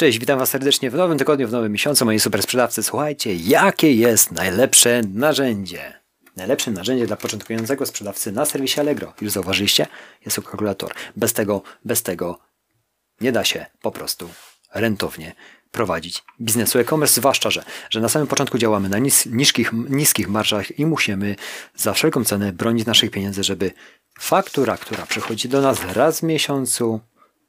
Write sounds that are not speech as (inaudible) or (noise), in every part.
Cześć, witam Was serdecznie w nowym tygodniu, w nowym miesiącu, moi super sprzedawcy. Słuchajcie, jakie jest najlepsze narzędzie? Najlepszym narzędziem dla początkującego sprzedawcy na serwisie Allegro, już zauważyliście, jest to kalkulator. Bez tego, bez tego nie da się po prostu rentownie prowadzić biznesu e-commerce, zwłaszcza, że, że na samym początku działamy na nis, niskich, niskich marżach i musimy za wszelką cenę bronić naszych pieniędzy, żeby faktura, która przychodzi do nas raz w miesiącu,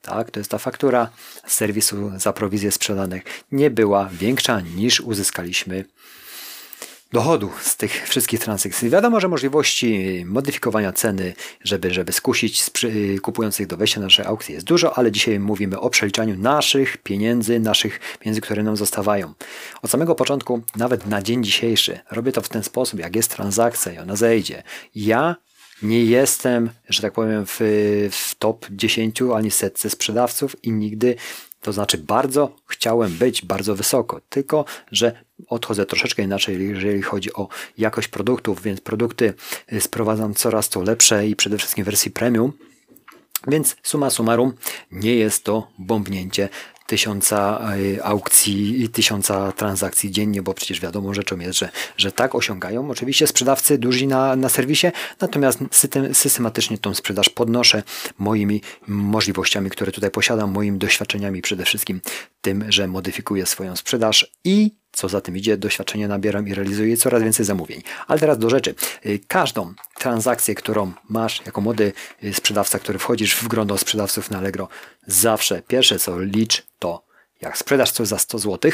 tak, to jest ta faktura z serwisu za prowizję sprzedanych, nie była większa niż uzyskaliśmy dochodu z tych wszystkich transakcji. Wiadomo, że możliwości modyfikowania ceny, żeby, żeby skusić kupujących do wejścia na nasze aukcje jest dużo, ale dzisiaj mówimy o przeliczaniu naszych pieniędzy, naszych pieniędzy, które nam zostawają. Od samego początku, nawet na dzień dzisiejszy, robię to w ten sposób, jak jest transakcja i ona zejdzie. Ja nie jestem, że tak powiem, w, w top 10 ani setce sprzedawców i nigdy, to znaczy bardzo chciałem być bardzo wysoko, tylko że odchodzę troszeczkę inaczej, jeżeli chodzi o jakość produktów, więc produkty sprowadzam coraz to lepsze i przede wszystkim wersji premium. Więc suma summarum nie jest to bombnięcie tysiąca e, aukcji i tysiąca transakcji dziennie, bo przecież wiadomo rzeczą jest, że, że tak osiągają oczywiście sprzedawcy duży na, na serwisie, natomiast systematycznie tą sprzedaż podnoszę moimi możliwościami, które tutaj posiadam, moimi doświadczeniami przede wszystkim tym, że modyfikuję swoją sprzedaż i co za tym idzie, doświadczenie nabieram i realizuję coraz więcej zamówień. Ale teraz do rzeczy. Y, każdą transakcję, którą masz jako młody y, sprzedawca, który wchodzisz w grono sprzedawców na Allegro, zawsze pierwsze co licz to jak sprzedasz coś za 100 zł,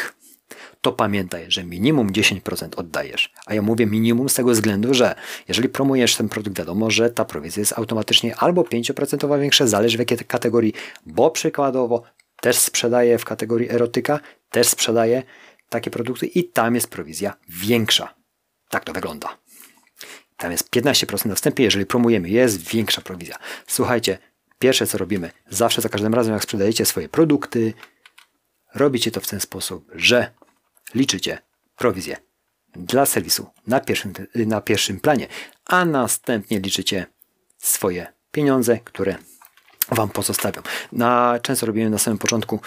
to pamiętaj, że minimum 10% oddajesz. A ja mówię minimum z tego względu, że jeżeli promujesz ten produkt, wiadomo, że ta prowizja jest automatycznie albo 5% większa, zależy w jakiej kategorii, bo przykładowo też sprzedaję w kategorii erotyka, też sprzedaję takie produkty i tam jest prowizja większa. Tak to wygląda. Tam jest 15% na wstępie, jeżeli promujemy, jest większa prowizja. Słuchajcie, pierwsze co robimy, zawsze za każdym razem jak sprzedajecie swoje produkty, robicie to w ten sposób, że liczycie prowizję dla serwisu na pierwszym, na pierwszym planie, a następnie liczycie swoje pieniądze, które Wam pozostawią. Na, często robimy na samym początku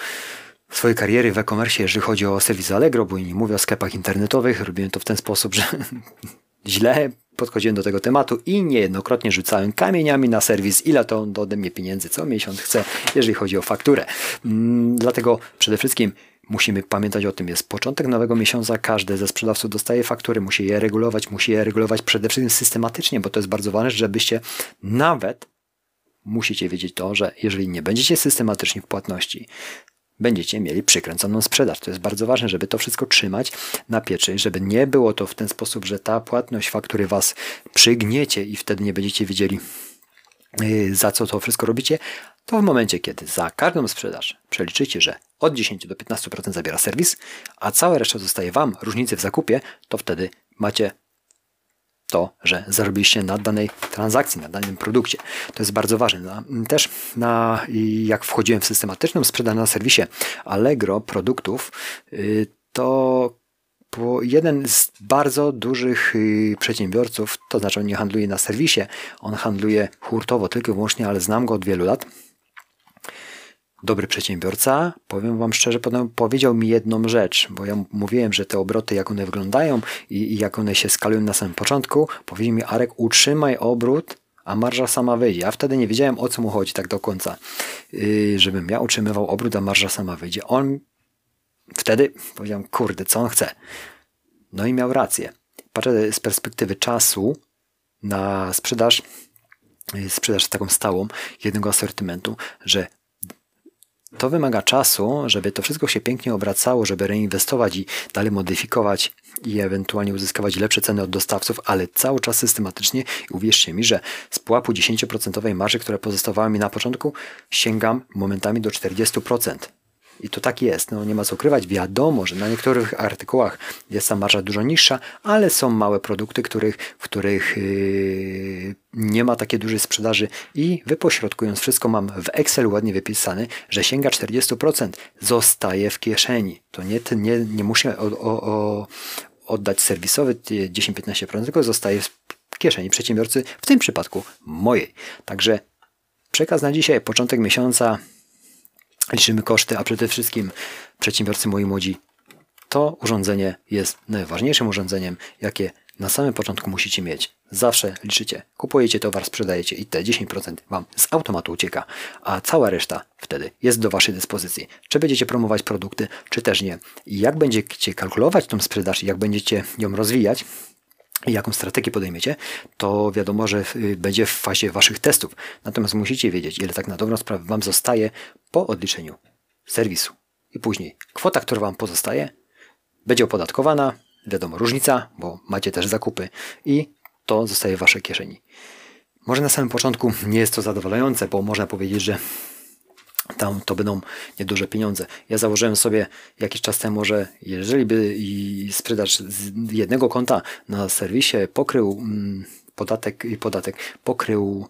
swojej kariery w e-commerce, jeżeli chodzi o serwis Allegro, bo nie mówię o sklepach internetowych, robiłem to w ten sposób, że (laughs) źle podchodziłem do tego tematu i niejednokrotnie rzucałem kamieniami na serwis, ile to on ode mnie pieniędzy co miesiąc chce, jeżeli chodzi o fakturę. Mm, dlatego przede wszystkim musimy pamiętać o tym, jest początek nowego miesiąca, każdy ze sprzedawców dostaje faktury, musi je regulować, musi je regulować przede wszystkim systematycznie, bo to jest bardzo ważne, żebyście nawet musicie wiedzieć to, że jeżeli nie będziecie systematyczni w płatności, będziecie mieli przykręconą sprzedaż. To jest bardzo ważne, żeby to wszystko trzymać na pieczy, żeby nie było to w ten sposób, że ta płatność faktury was przygniecie i wtedy nie będziecie wiedzieli y, za co to wszystko robicie, to w momencie, kiedy za każdą sprzedaż przeliczycie, że od 10 do 15% zabiera serwis, a cała reszta zostaje Wam, różnicy w zakupie, to wtedy macie to, że zarobiliście na danej transakcji, na danym produkcie. To jest bardzo ważne. Też na, jak wchodziłem w systematyczną sprzedaż na serwisie Allegro produktów, y, to jeden z bardzo dużych y, przedsiębiorców, to znaczy on nie handluje na serwisie, on handluje hurtowo tylko i wyłącznie, ale znam go od wielu lat dobry przedsiębiorca, powiem Wam szczerze, potem powiedział mi jedną rzecz, bo ja mówiłem, że te obroty, jak one wyglądają i, i jak one się skalują na samym początku, powiedział mi Arek, utrzymaj obrót, a marża sama wyjdzie. Ja wtedy nie wiedziałem, o co mu chodzi tak do końca, yy, żebym ja utrzymywał obrót, a marża sama wyjdzie. On wtedy powiedział, kurde, co on chce? No i miał rację. Patrzę z perspektywy czasu na sprzedaż, yy, sprzedaż taką stałą jednego asortymentu, że to wymaga czasu, żeby to wszystko się pięknie obracało, żeby reinwestować i dalej modyfikować i ewentualnie uzyskiwać lepsze ceny od dostawców, ale cały czas systematycznie i uwierzcie mi, że z pułapu 10% marży, które pozostawała mi na początku, sięgam momentami do 40%. I to tak jest, no nie ma co ukrywać. Wiadomo, że na niektórych artykułach jest ta marża dużo niższa, ale są małe produkty, których, w których yy, nie ma takiej dużej sprzedaży i wypośrodkując wszystko mam w Excel ładnie wypisane, że sięga 40%, zostaje w kieszeni. To nie, nie, nie muszę o, o, o oddać serwisowy 10-15%, tylko zostaje w kieszeni przedsiębiorcy, w tym przypadku mojej. Także przekaz na dzisiaj, początek miesiąca liczymy koszty, a przede wszystkim przedsiębiorcy moi młodzi, to urządzenie jest najważniejszym urządzeniem, jakie na samym początku musicie mieć. Zawsze liczycie, kupujecie towar, sprzedajecie i te 10% Wam z automatu ucieka, a cała reszta wtedy jest do Waszej dyspozycji. Czy będziecie promować produkty, czy też nie. I jak będziecie kalkulować tą sprzedaż, jak będziecie ją rozwijać, i jaką strategię podejmiecie, to wiadomo, że będzie w fazie Waszych testów. Natomiast musicie wiedzieć, ile tak na dobrą sprawę Wam zostaje po odliczeniu serwisu. I później kwota, która Wam pozostaje, będzie opodatkowana, wiadomo, różnica, bo macie też zakupy i to zostaje w Waszej kieszeni. Może na samym początku nie jest to zadowalające, bo można powiedzieć, że tam to będą nieduże pieniądze. Ja założyłem sobie jakiś czas temu, że jeżeli by i sprzedaż z jednego konta na serwisie pokrył mm, podatek i podatek pokrył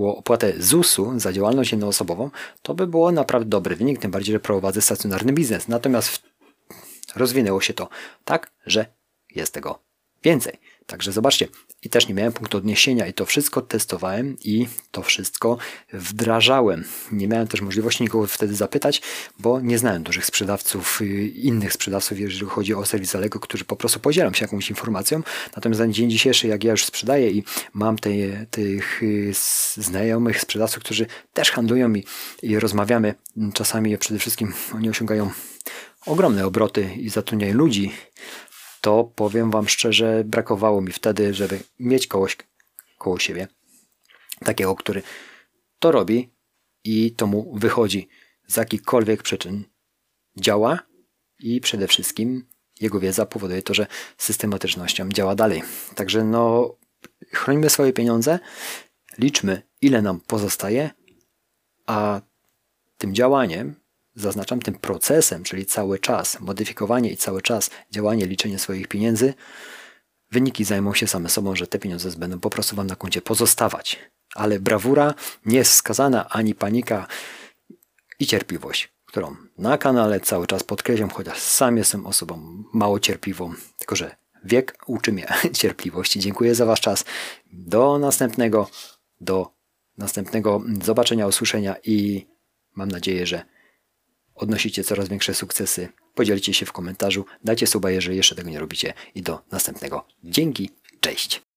opłatę ZUS-u za działalność jednoosobową, to by było naprawdę dobry wynik, tym bardziej, że prowadzę stacjonarny biznes. Natomiast rozwinęło się to tak, że jest tego więcej. Także zobaczcie, i też nie miałem punktu odniesienia i to wszystko testowałem i to wszystko wdrażałem. Nie miałem też możliwości nikogo wtedy zapytać, bo nie znałem dużych sprzedawców, y, innych sprzedawców, jeżeli chodzi o serwis Alego, którzy po prostu podzielam się jakąś informacją. Natomiast na dzień dzisiejszy, jak ja już sprzedaję i mam te, tych y, znajomych sprzedawców, którzy też handlują i, i rozmawiamy, czasami przede wszystkim oni osiągają ogromne obroty i zatrudniają ludzi, to powiem Wam szczerze, brakowało mi wtedy, żeby mieć kogoś koło siebie, takiego, który to robi i to mu wychodzi z jakichkolwiek przyczyn, działa i przede wszystkim jego wiedza powoduje to, że systematycznością działa dalej. Także no, chronimy swoje pieniądze, liczmy ile nam pozostaje, a tym działaniem zaznaczam tym procesem, czyli cały czas modyfikowanie i cały czas działanie, liczenie swoich pieniędzy, wyniki zajmą się same sobą, że te pieniądze będą po prostu Wam na koncie pozostawać. Ale brawura nie jest skazana ani panika i cierpliwość, którą na kanale cały czas podkreślam, chociaż sam jestem osobą mało cierpliwą, tylko że wiek uczy mnie (laughs) cierpliwości. Dziękuję za Wasz czas. Do następnego, do następnego zobaczenia, usłyszenia i mam nadzieję, że odnosicie coraz większe sukcesy. Podzielcie się w komentarzu, dajcie suba, jeżeli jeszcze tego nie robicie i do następnego. Dzięki, cześć!